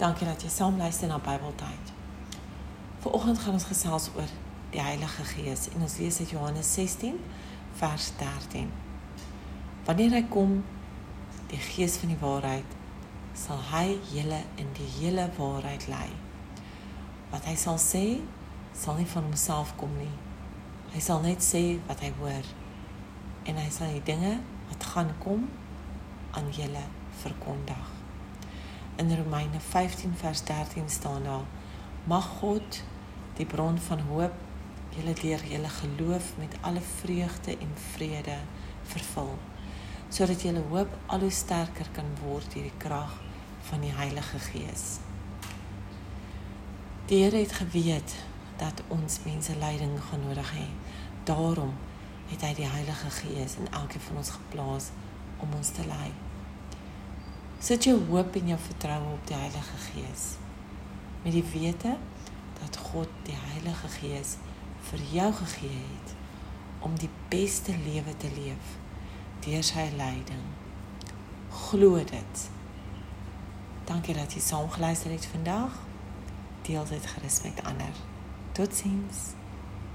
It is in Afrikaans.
Dankie dat jy saam luister na Bybeltyd. Vanoggend gaan ons gesels oor die Heilige Gees en ons lees uit Johannes 16 vers 13. Wanneer hy kom, die Gees van die waarheid, sal hy julle in die hele waarheid lei. Wat hy sal sê, sal nie van homself kom nie. Hy sal net sê wat hy hoor en hy sal die dinge wat gaan kom aan julle verkondig in Romeine 15 vers 13 staan daar: Mag God die bron van hoop julle deur julle geloof met alle vreugde en vrede vervul, sodat julle hoop al hoe sterker kan word deur die krag van die Heilige Gees. Die Here het geweet dat ons mense leiding gaan nodig hê. Daarom het hy die Heilige Gees in elkeen van ons geplaas om ons te lei. Sit jou hoop en jou vertroue op die Heilige Gees. Met die wete dat God die Heilige Gees vir jou gegee het om die beste lewe te leef deur sy leiding. Glo dit. Dankie dat jy saam geluister het vandag. Deel dit gerus met ander. Totsiens.